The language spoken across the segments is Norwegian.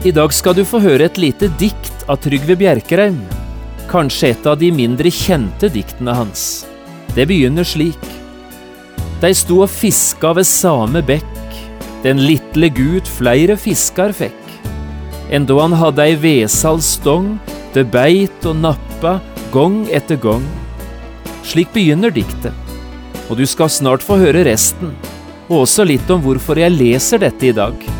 I dag skal du få høre et lite dikt av Trygve Bjerkreim. Kanskje et av de mindre kjente diktene hans. Det begynner slik. Dei sto og fiska ved same bekk, den litle gut flere fiskar fikk. Endå han hadde ei vesal stong, det beit og nappa gong etter gong. Slik begynner diktet, og du skal snart få høre resten, og også litt om hvorfor jeg leser dette i dag.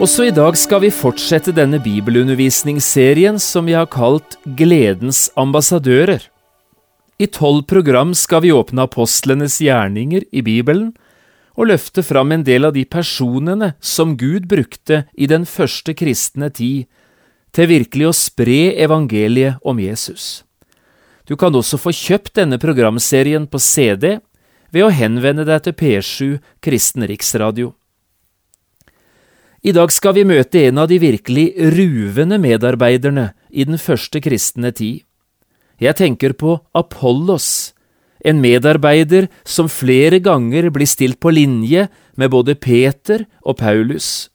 Også i dag skal vi fortsette denne bibelundervisningsserien som vi har kalt Gledens ambassadører. I tolv program skal vi åpne apostlenes gjerninger i Bibelen og løfte fram en del av de personene som Gud brukte i den første kristne tid til virkelig å spre evangeliet om Jesus. Du kan også få kjøpt denne programserien på CD ved å henvende deg til P7 Kristen Riksradio. I dag skal vi møte en av de virkelig ruvende medarbeiderne i den første kristne tid. Jeg tenker på Apollos, en medarbeider som flere ganger blir stilt på linje med både Peter og Paulus.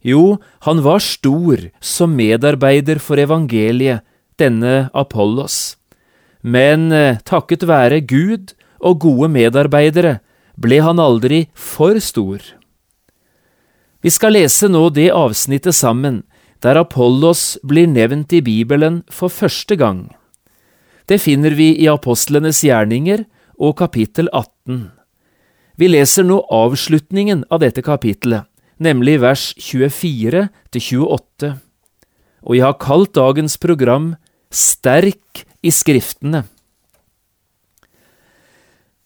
Jo, han var stor som medarbeider for evangeliet, denne Apollos. Men eh, takket være Gud og gode medarbeidere ble han aldri for stor. Vi skal lese nå det avsnittet sammen der Apollos blir nevnt i Bibelen for første gang. Det finner vi i Apostlenes gjerninger og kapittel 18. Vi leser nå avslutningen av dette kapittelet, nemlig vers 24 til 28. Og jeg har kalt dagens program Sterk i Skriftene.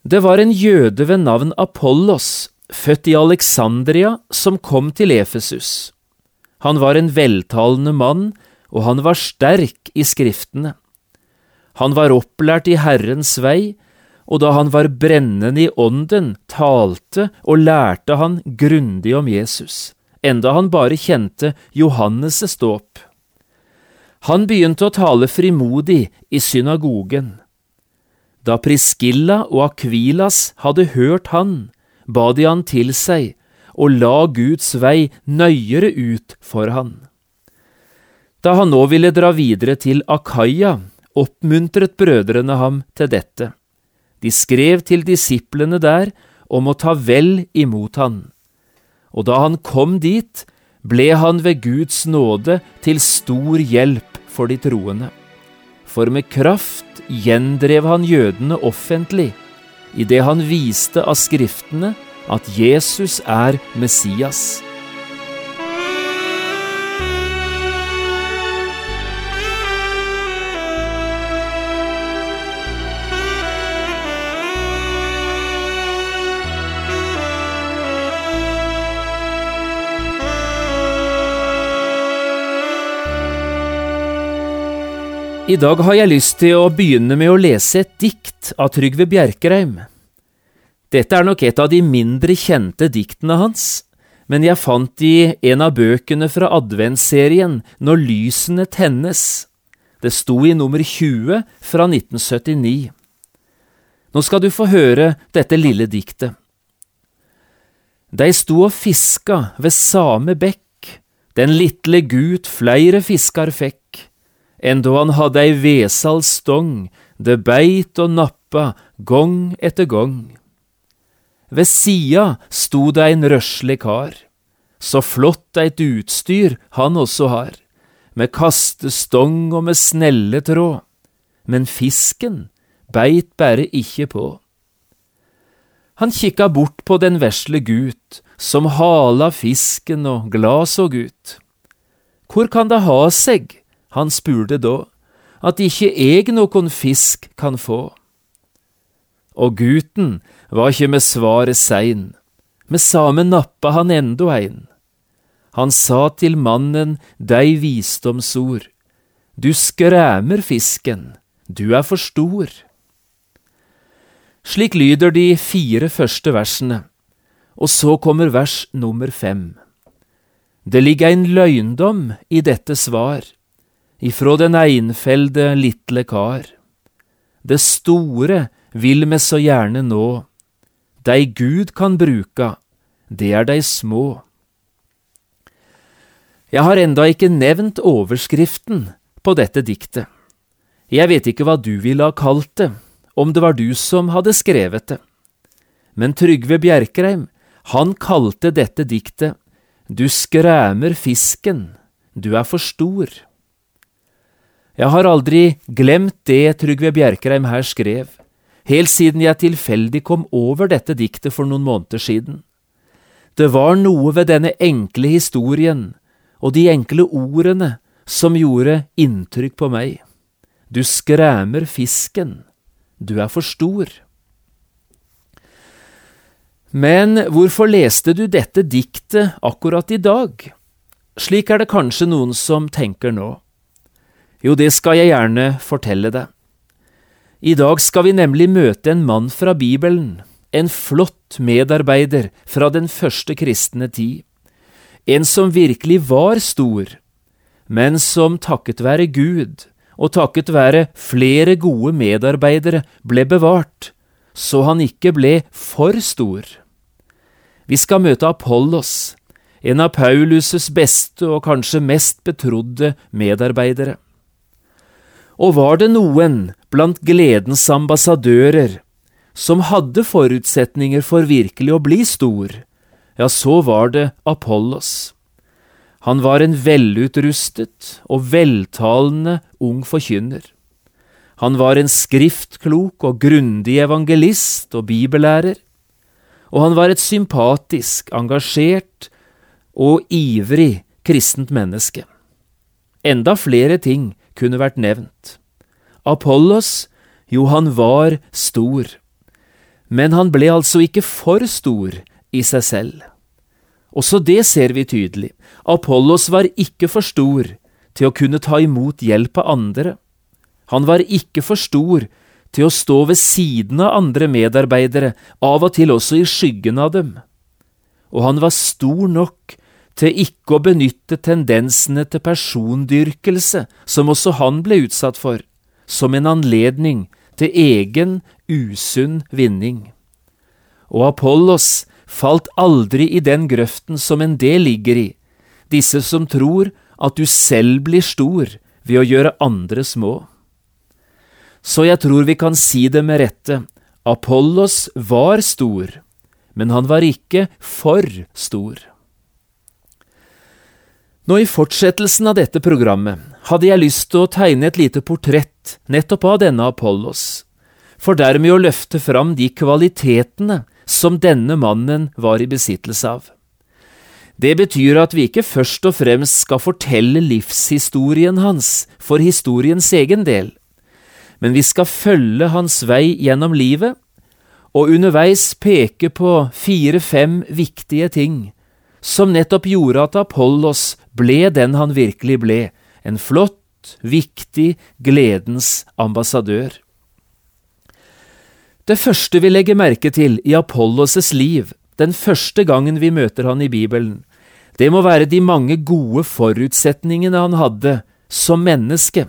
Det var en jøde ved navn Apollos født i Alexandria, som kom til Efesus. Han var en veltalende mann, og han var sterk i skriftene. Han var opplært i Herrens vei, og da han var brennende i ånden, talte og lærte han grundig om Jesus, enda han bare kjente Johannes' dåp. Han begynte å tale frimodig i synagogen. Da Priskilla og Akvilas hadde hørt han, ba de han til seg og la Guds vei nøyere ut for han. Da han nå ville dra videre til Akaya, oppmuntret brødrene ham til dette. De skrev til disiplene der om å ta vel imot han. Og da han kom dit, ble han ved Guds nåde til stor hjelp for de troende. For med kraft gjendrev han jødene offentlig idet han viste av Skriftene at Jesus er Messias. I dag har jeg lyst til å begynne med å lese et dikt av Trygve Bjerkreim. Dette er nok et av de mindre kjente diktene hans, men jeg fant i en av bøkene fra adventsserien Når lysene tennes. Det sto i nummer 20 fra 1979. Nå skal du få høre dette lille diktet. Dei sto og fiska ved same bekk, den litle gut fleire fiskar fekk endå han hadde ei vesal stong, det beit og nappa gong etter gong. Ved sida sto det ein røslig kar, så flott eit utstyr han også har, med kastestong og med snelletråd, men fisken beit bare ikkje på. Han kikka bort på den vesle gut, som hala fisken og glad såg ut. Hvor kan det ha seg, han spurte da, at ikke eg nokon fisk kan få? Og gutten var ikke med svaret sein, med same nappa han endå ein. Han sa til mannen dei visdomsord, du skræmer fisken, du er for stor. Slik lyder de fire første versene, og så kommer vers nummer fem. Det ligger ein løgndom i dette svar, ifrå den einfelde litle kar. Det store vil me så gjerne nå, dei Gud kan bruka, det er dei små. Jeg har enda ikke nevnt overskriften på dette diktet. Jeg vet ikke hva du ville ha kalt det, om det var du som hadde skrevet det. Men Trygve Bjerkreim, han kalte dette diktet Du skræmer fisken, du er for stor. Jeg har aldri glemt det Trygve Bjerkreim her skrev, helt siden jeg tilfeldig kom over dette diktet for noen måneder siden. Det var noe ved denne enkle historien og de enkle ordene som gjorde inntrykk på meg. Du skræmer fisken, du er for stor. Men hvorfor leste du dette diktet akkurat i dag? Slik er det kanskje noen som tenker nå. Jo, det skal jeg gjerne fortelle deg. I dag skal vi nemlig møte en mann fra Bibelen, en flott medarbeider fra den første kristne tid, en som virkelig var stor, men som takket være Gud og takket være flere gode medarbeidere ble bevart, så han ikke ble for stor. Vi skal møte Apollos, en av Paulus' beste og kanskje mest betrodde medarbeidere. Og var det noen blant gledens ambassadører som hadde forutsetninger for virkelig å bli stor, ja, så var det Apollos. Han var en velutrustet og veltalende ung forkynner. Han var en skriftklok og grundig evangelist og bibellærer, og han var et sympatisk, engasjert og ivrig kristent menneske. Enda flere ting kunne vært nevnt. Apollos, jo, han var stor, men han ble altså ikke for stor i seg selv. Også det ser vi tydelig. Apollos var ikke for stor til å kunne ta imot hjelp av andre. Han var ikke for stor til å stå ved siden av andre medarbeidere, av og til også i skyggen av dem. Og han var stor nok til ikke å benytte tendensene til persondyrkelse, som også han ble utsatt for, som en anledning til egen usunn vinning. Og Apollos falt aldri i den grøften som en del ligger i, disse som tror at du selv blir stor ved å gjøre andre små. Så jeg tror vi kan si det med rette, Apollos var stor, men han var ikke for stor. Nå I fortsettelsen av dette programmet hadde jeg lyst til å tegne et lite portrett nettopp av denne Apollos, for dermed å løfte fram de kvalitetene som denne mannen var i besittelse av. Det betyr at vi ikke først og fremst skal fortelle livshistorien hans for historiens egen del, men vi skal følge hans vei gjennom livet og underveis peke på fire–fem viktige ting som nettopp gjorde at Apollos ble den han virkelig ble, en flott, viktig, gledens ambassadør. Det første vi legger merke til i Apollos' liv, den første gangen vi møter han i Bibelen, det må være de mange gode forutsetningene han hadde som menneske.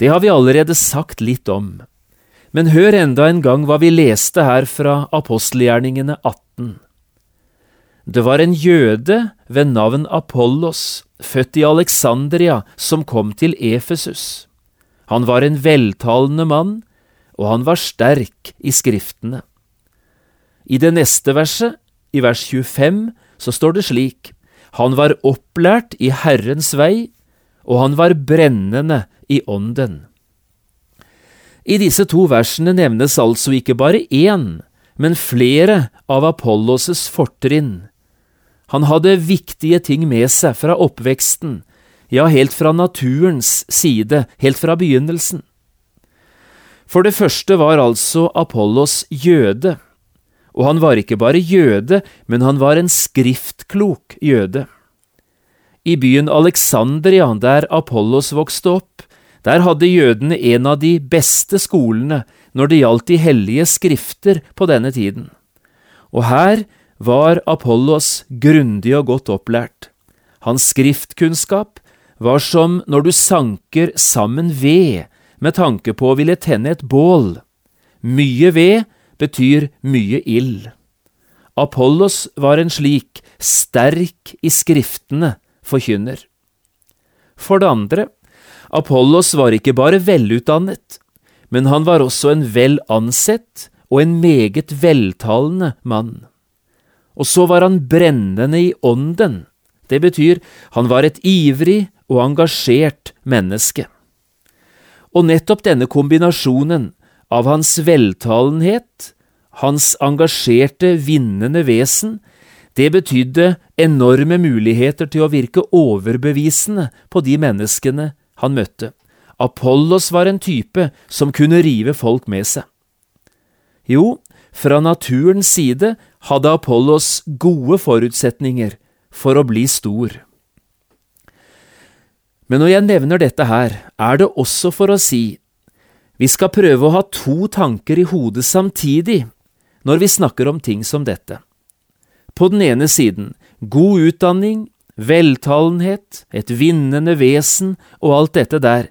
Det har vi allerede sagt litt om, men hør enda en gang hva vi leste her fra apostelgjerningene 18. Det var en jøde ved navn Apollos, født i Alexandria, som kom til Efesus. Han var en veltalende mann, og han var sterk i Skriftene. I det neste verset, i vers 25, så står det slik, Han var opplært i Herrens vei, og han var brennende i ånden. I disse to versene nevnes altså ikke bare én, men flere av Apollos' fortrinn, Han hadde viktige ting med seg fra oppveksten, ja, helt fra naturens side, helt fra begynnelsen. For det første var altså Apollos jøde, og han var ikke bare jøde, men han var en skriftklok jøde. I byen Alexandria, der Apollos vokste opp, der hadde jødene en av de beste skolene når det gjaldt de hellige skrifter på denne tiden. Og her var Apollos grundig og godt opplært. Hans skriftkunnskap var som når du sanker sammen ved med tanke på å ville tenne et bål. Mye ved betyr mye ild. Apollos var en slik sterk i skriftene forkynner. For det andre, Apollos var ikke bare velutdannet, men han var også en vel ansett og en meget veltalende mann. Og så var han brennende i ånden, det betyr han var et ivrig og engasjert menneske. Og nettopp denne kombinasjonen av hans veltalenhet, hans engasjerte, vinnende vesen, det betydde enorme muligheter til å virke overbevisende på de menneskene han møtte. Apollos var en type som kunne rive folk med seg. Jo, fra naturens side hadde Apollos gode forutsetninger for å bli stor. Men når jeg nevner dette her, er det også for å si vi skal prøve å ha to tanker i hodet samtidig når vi snakker om ting som dette. På den ene siden god utdanning, veltalenhet, et vinnende vesen og alt dette der,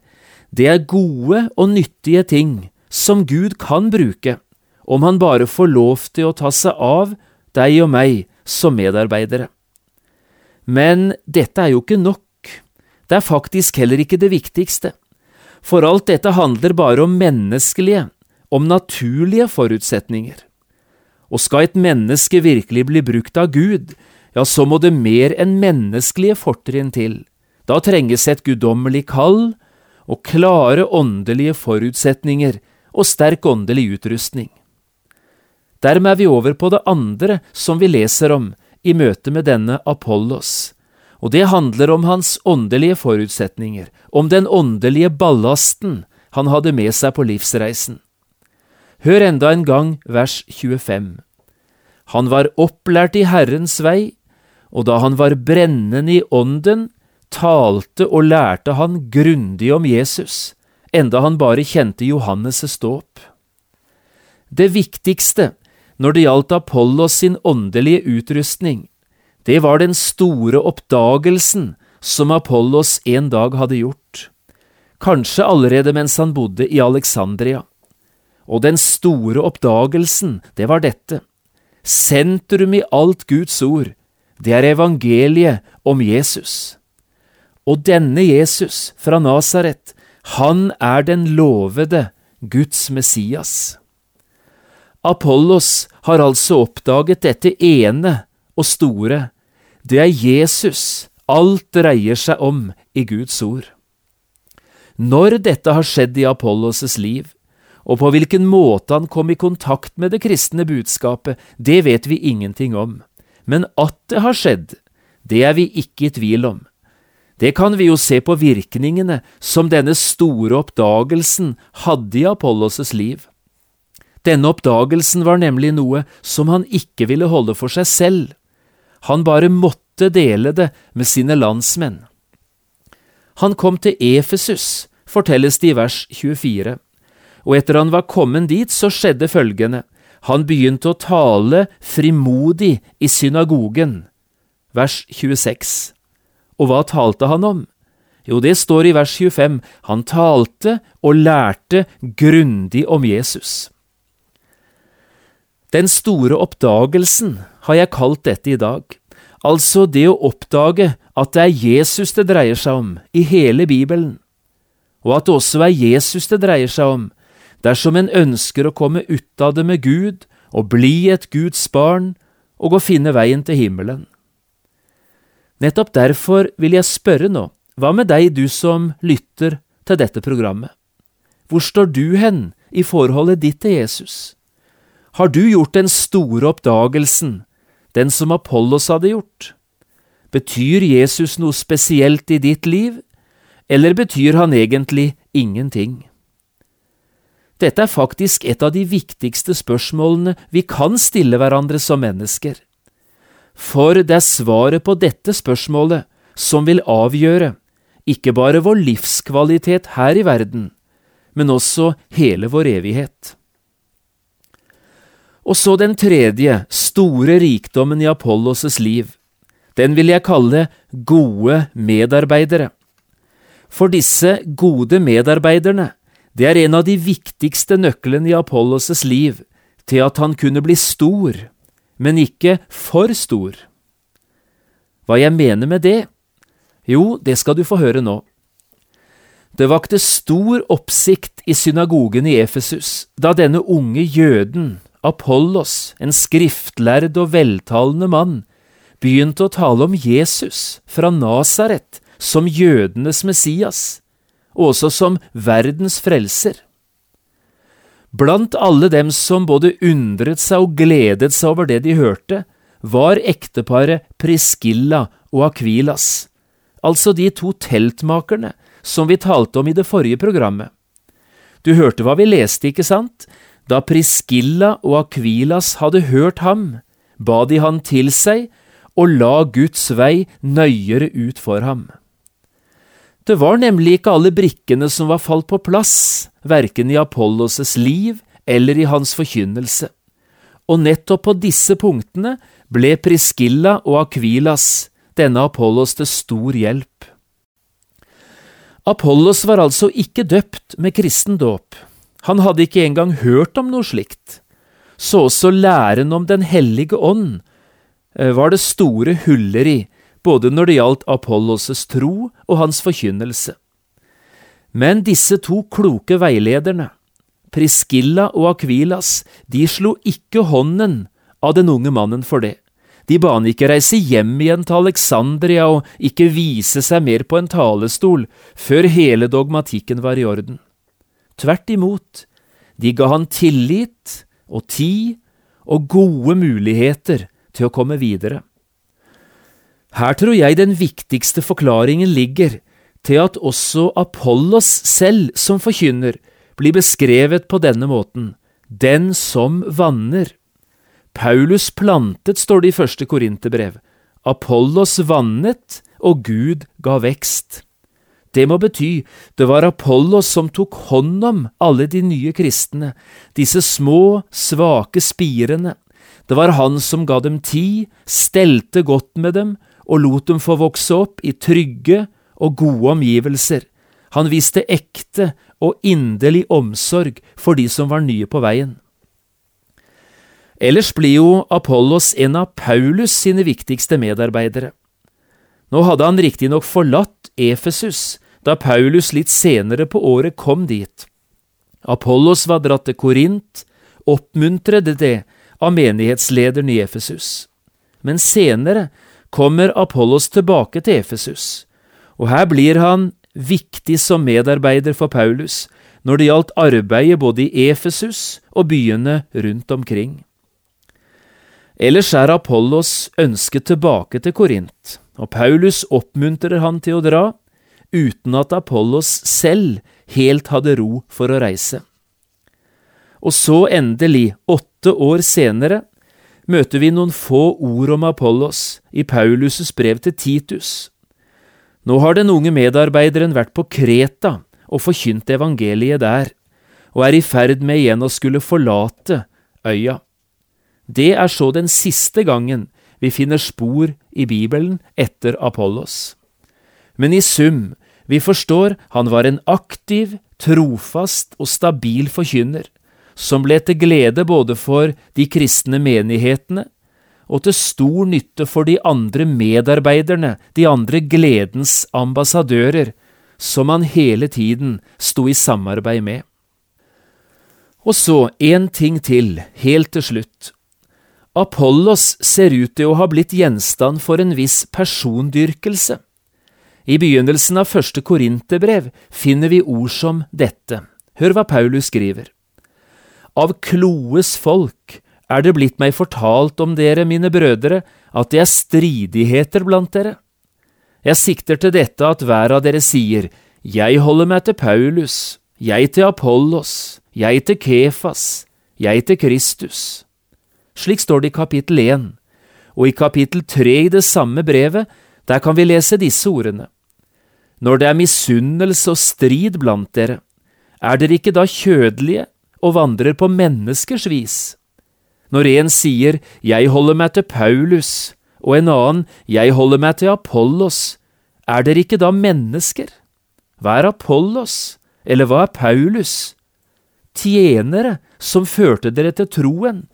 det er gode og nyttige ting som Gud kan bruke, om han bare får lov til å ta seg av deg og meg som medarbeidere. Men dette er jo ikke nok. Det er faktisk heller ikke det viktigste, for alt dette handler bare om menneskelige, om naturlige forutsetninger. Og skal et menneske virkelig bli brukt av Gud, ja, så må det mer enn menneskelige fortrinn til. Da trenges et guddommelig kall og klare åndelige forutsetninger og sterk åndelig utrustning. Dermed er vi over på det andre som vi leser om i møte med denne Apollos, og det handler om hans åndelige forutsetninger, om den åndelige ballasten han hadde med seg på livsreisen. Hør enda en gang vers 25. Han var opplært i Herrens vei, og da han var brennende i ånden, talte og lærte han grundig om Jesus, enda han bare kjente Johannes' dåp. Det viktigste når det gjaldt Apollos sin åndelige utrustning, det var den store oppdagelsen som Apollos en dag hadde gjort, kanskje allerede mens han bodde i Alexandria. Og den store oppdagelsen, det var dette. Sentrum i alt Guds ord, det er evangeliet om Jesus. Og denne Jesus fra Nasaret, han er den lovede Guds Messias. Apollos har altså oppdaget dette ene og store, det er Jesus alt dreier seg om i Guds ord. Når dette har skjedd i Apollos' liv, og på hvilken måte han kom i kontakt med det kristne budskapet, det vet vi ingenting om, men at det har skjedd, det er vi ikke i tvil om. Det kan vi jo se på virkningene som denne store oppdagelsen hadde i Apollos' liv. Denne oppdagelsen var nemlig noe som han ikke ville holde for seg selv. Han bare måtte dele det med sine landsmenn. Han kom til Efesus, fortelles det i vers 24, og etter han var kommet dit, så skjedde følgende, han begynte å tale frimodig i synagogen. Vers 26. Og hva talte han om? Jo, det står i vers 25, han talte og lærte grundig om Jesus. Den store oppdagelsen har jeg kalt dette i dag, altså det å oppdage at det er Jesus det dreier seg om i hele Bibelen, og at det også er Jesus det dreier seg om dersom en ønsker å komme ut av det med Gud og bli et Guds barn og å finne veien til himmelen. Nettopp derfor vil jeg spørre nå, hva med deg, du som lytter til dette programmet? Hvor står du hen i forholdet ditt til Jesus? Har du gjort den store oppdagelsen, den som Apollos hadde gjort? Betyr Jesus noe spesielt i ditt liv, eller betyr han egentlig ingenting? Dette er faktisk et av de viktigste spørsmålene vi kan stille hverandre som mennesker. For det er svaret på dette spørsmålet som vil avgjøre ikke bare vår livskvalitet her i verden, men også hele vår evighet. Og så den tredje, store rikdommen i Apollos' liv. Den vil jeg kalle gode medarbeidere. For disse gode medarbeiderne, det er en av de viktigste nøklene i Apollos' liv til at han kunne bli stor, men ikke for stor. Hva jeg mener med det? Jo, det skal du få høre nå. Det vakte stor oppsikt i synagogen i Efesus da denne unge jøden, Apollos, en skriftlærd og veltalende mann, begynte å tale om Jesus fra Nasaret som jødenes Messias, og også som verdens frelser. Blant alle dem som både undret seg og gledet seg over det de hørte, var ekteparet Priskilla og Akvilas, altså de to teltmakerne som vi talte om i det forrige programmet. Du hørte hva vi leste, ikke sant? Da Priskilla og Akvilas hadde hørt ham, ba de han til seg og la Guds vei nøyere ut for ham. Det var nemlig ikke alle brikkene som var falt på plass, verken i Apollos' liv eller i hans forkynnelse, og nettopp på disse punktene ble Priskilla og Akvilas denne Apollos til stor hjelp. Apollos var altså ikke døpt med kristen dåp. Han hadde ikke engang hørt om noe slikt. Så også læren om Den hellige ånd eh, var det store huller i, både når det gjaldt Apollos' tro og hans forkynnelse. Men disse to kloke veilederne, Priskilla og Akvilas, de slo ikke hånden av den unge mannen for det. De ba han ikke reise hjem igjen til Alexandria og ikke vise seg mer på en talestol før hele dogmatikken var i orden. Tvert imot, de ga han tillit og tid og gode muligheter til å komme videre. Her tror jeg den viktigste forklaringen ligger til at også Apollos selv som forkynner blir beskrevet på denne måten, den som vanner. Paulus plantet, står det i første Korinterbrev. Apollos vannet, og Gud ga vekst. Det må bety det var Apollos som tok hånd om alle de nye kristne, disse små, svake spirene. Det var han som ga dem tid, stelte godt med dem og lot dem få vokse opp i trygge og gode omgivelser. Han viste ekte og inderlig omsorg for de som var nye på veien. Ellers blir jo Apollos en av Paulus sine viktigste medarbeidere. Nå hadde han riktignok forlatt Efesus da Paulus litt senere på året kom dit. Apollos var dratt til Korint, oppmuntrede det av menighetslederen i Efesus. Men senere kommer Apollos tilbake til Efesus, og her blir han viktig som medarbeider for Paulus når det gjaldt arbeidet både i Efesus og byene rundt omkring. Ellers er Apollos ønsket tilbake til Korint, og Paulus oppmuntrer han til å dra, uten at Apollos selv helt hadde ro for å reise. Og så endelig, åtte år senere, møter vi noen få ord om Apollos i Paulus' brev til Titus. Nå har den unge medarbeideren vært på Kreta og forkynt evangeliet der, og er i ferd med igjen å skulle forlate øya. Det er så den siste gangen vi finner spor i Bibelen etter Apollos. Men i sum, vi forstår han var en aktiv, trofast og stabil forkynner, som ble til glede både for de kristne menighetene og til stor nytte for de andre medarbeiderne, de andre gledens ambassadører, som han hele tiden sto i samarbeid med. Og så en ting til, helt til slutt. Apollos ser ut til å ha blitt gjenstand for en viss persondyrkelse. I begynnelsen av første Korinterbrev finner vi ord som dette. Hør hva Paulus skriver. Av Kloes folk er det blitt meg fortalt om dere, mine brødre, at det er stridigheter blant dere. Jeg sikter til dette at hver av dere sier, Jeg holder meg til Paulus, jeg til Apollos, jeg til Kefas, jeg til Kristus. Slik står det i kapittel 1, og i kapittel 3 i det samme brevet, der kan vi lese disse ordene. Når det er misunnelse og strid blant dere, er dere ikke da kjødelige og vandrer på menneskers vis? Når en sier Jeg holder meg til Paulus, og en annen Jeg holder meg til Apollos, er dere ikke da mennesker? Hva er Apollos, eller hva er Paulus? Tjenere som førte dere til troen,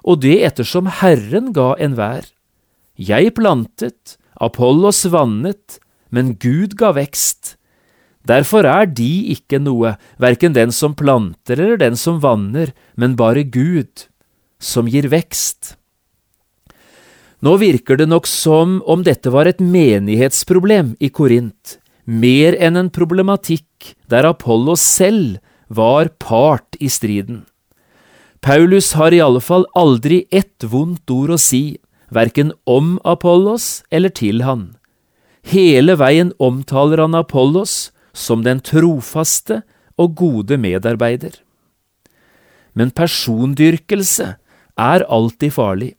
og det ettersom Herren ga enhver. Jeg plantet, Apollos vannet, men Gud ga vekst. Derfor er de ikke noe, verken den som planter eller den som vanner, men bare Gud, som gir vekst. Nå virker det nok som om dette var et menighetsproblem i Korint, mer enn en problematikk der Apollos selv var part i striden. Paulus har i alle fall aldri ett vondt ord å si, verken om Apollos eller til han. Hele veien omtaler han Apollos som den trofaste og gode medarbeider. Men persondyrkelse er alltid farlig,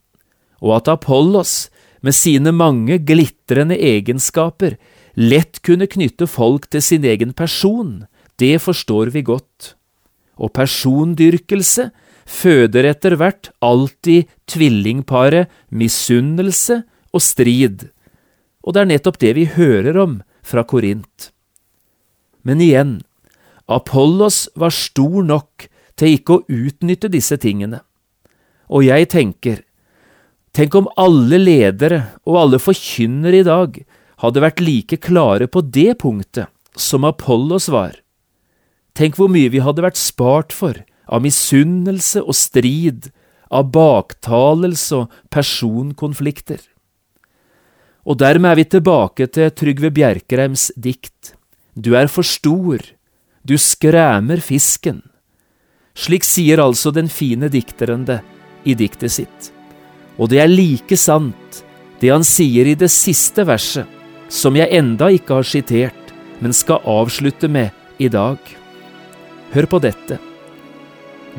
og at Apollos med sine mange glitrende egenskaper lett kunne knytte folk til sin egen person, det forstår vi godt. Og persondyrkelse føder etter hvert alltid tvillingparet misunnelse og strid, og det er nettopp det vi hører om fra Korint. Men igjen, Apollos var stor nok til ikke å utnytte disse tingene. Og jeg tenker, tenk om alle ledere og alle forkynnere i dag hadde vært like klare på det punktet som Apollos var. Tenk hvor mye vi hadde vært spart for av misunnelse og strid, av baktalelse og personkonflikter. Og dermed er vi tilbake til Trygve Bjerkreims dikt. Du er for stor, du skræmer fisken. Slik sier altså den fine dikteren det i diktet sitt. Og det er like sant, det han sier i det siste verset, som jeg enda ikke har sitert, men skal avslutte med i dag. Hør på dette.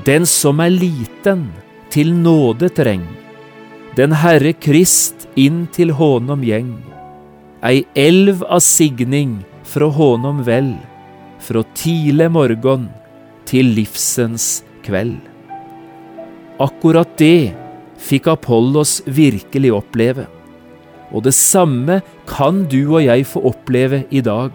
Den som er liten, til nåde treng. Den Herre Krist inn til hånom gjeng. Ei elv av signing fra hånom vel, fra tidlig morgon til livsens kveld. Akkurat det fikk Apollos virkelig oppleve, og det samme kan du og jeg få oppleve i dag.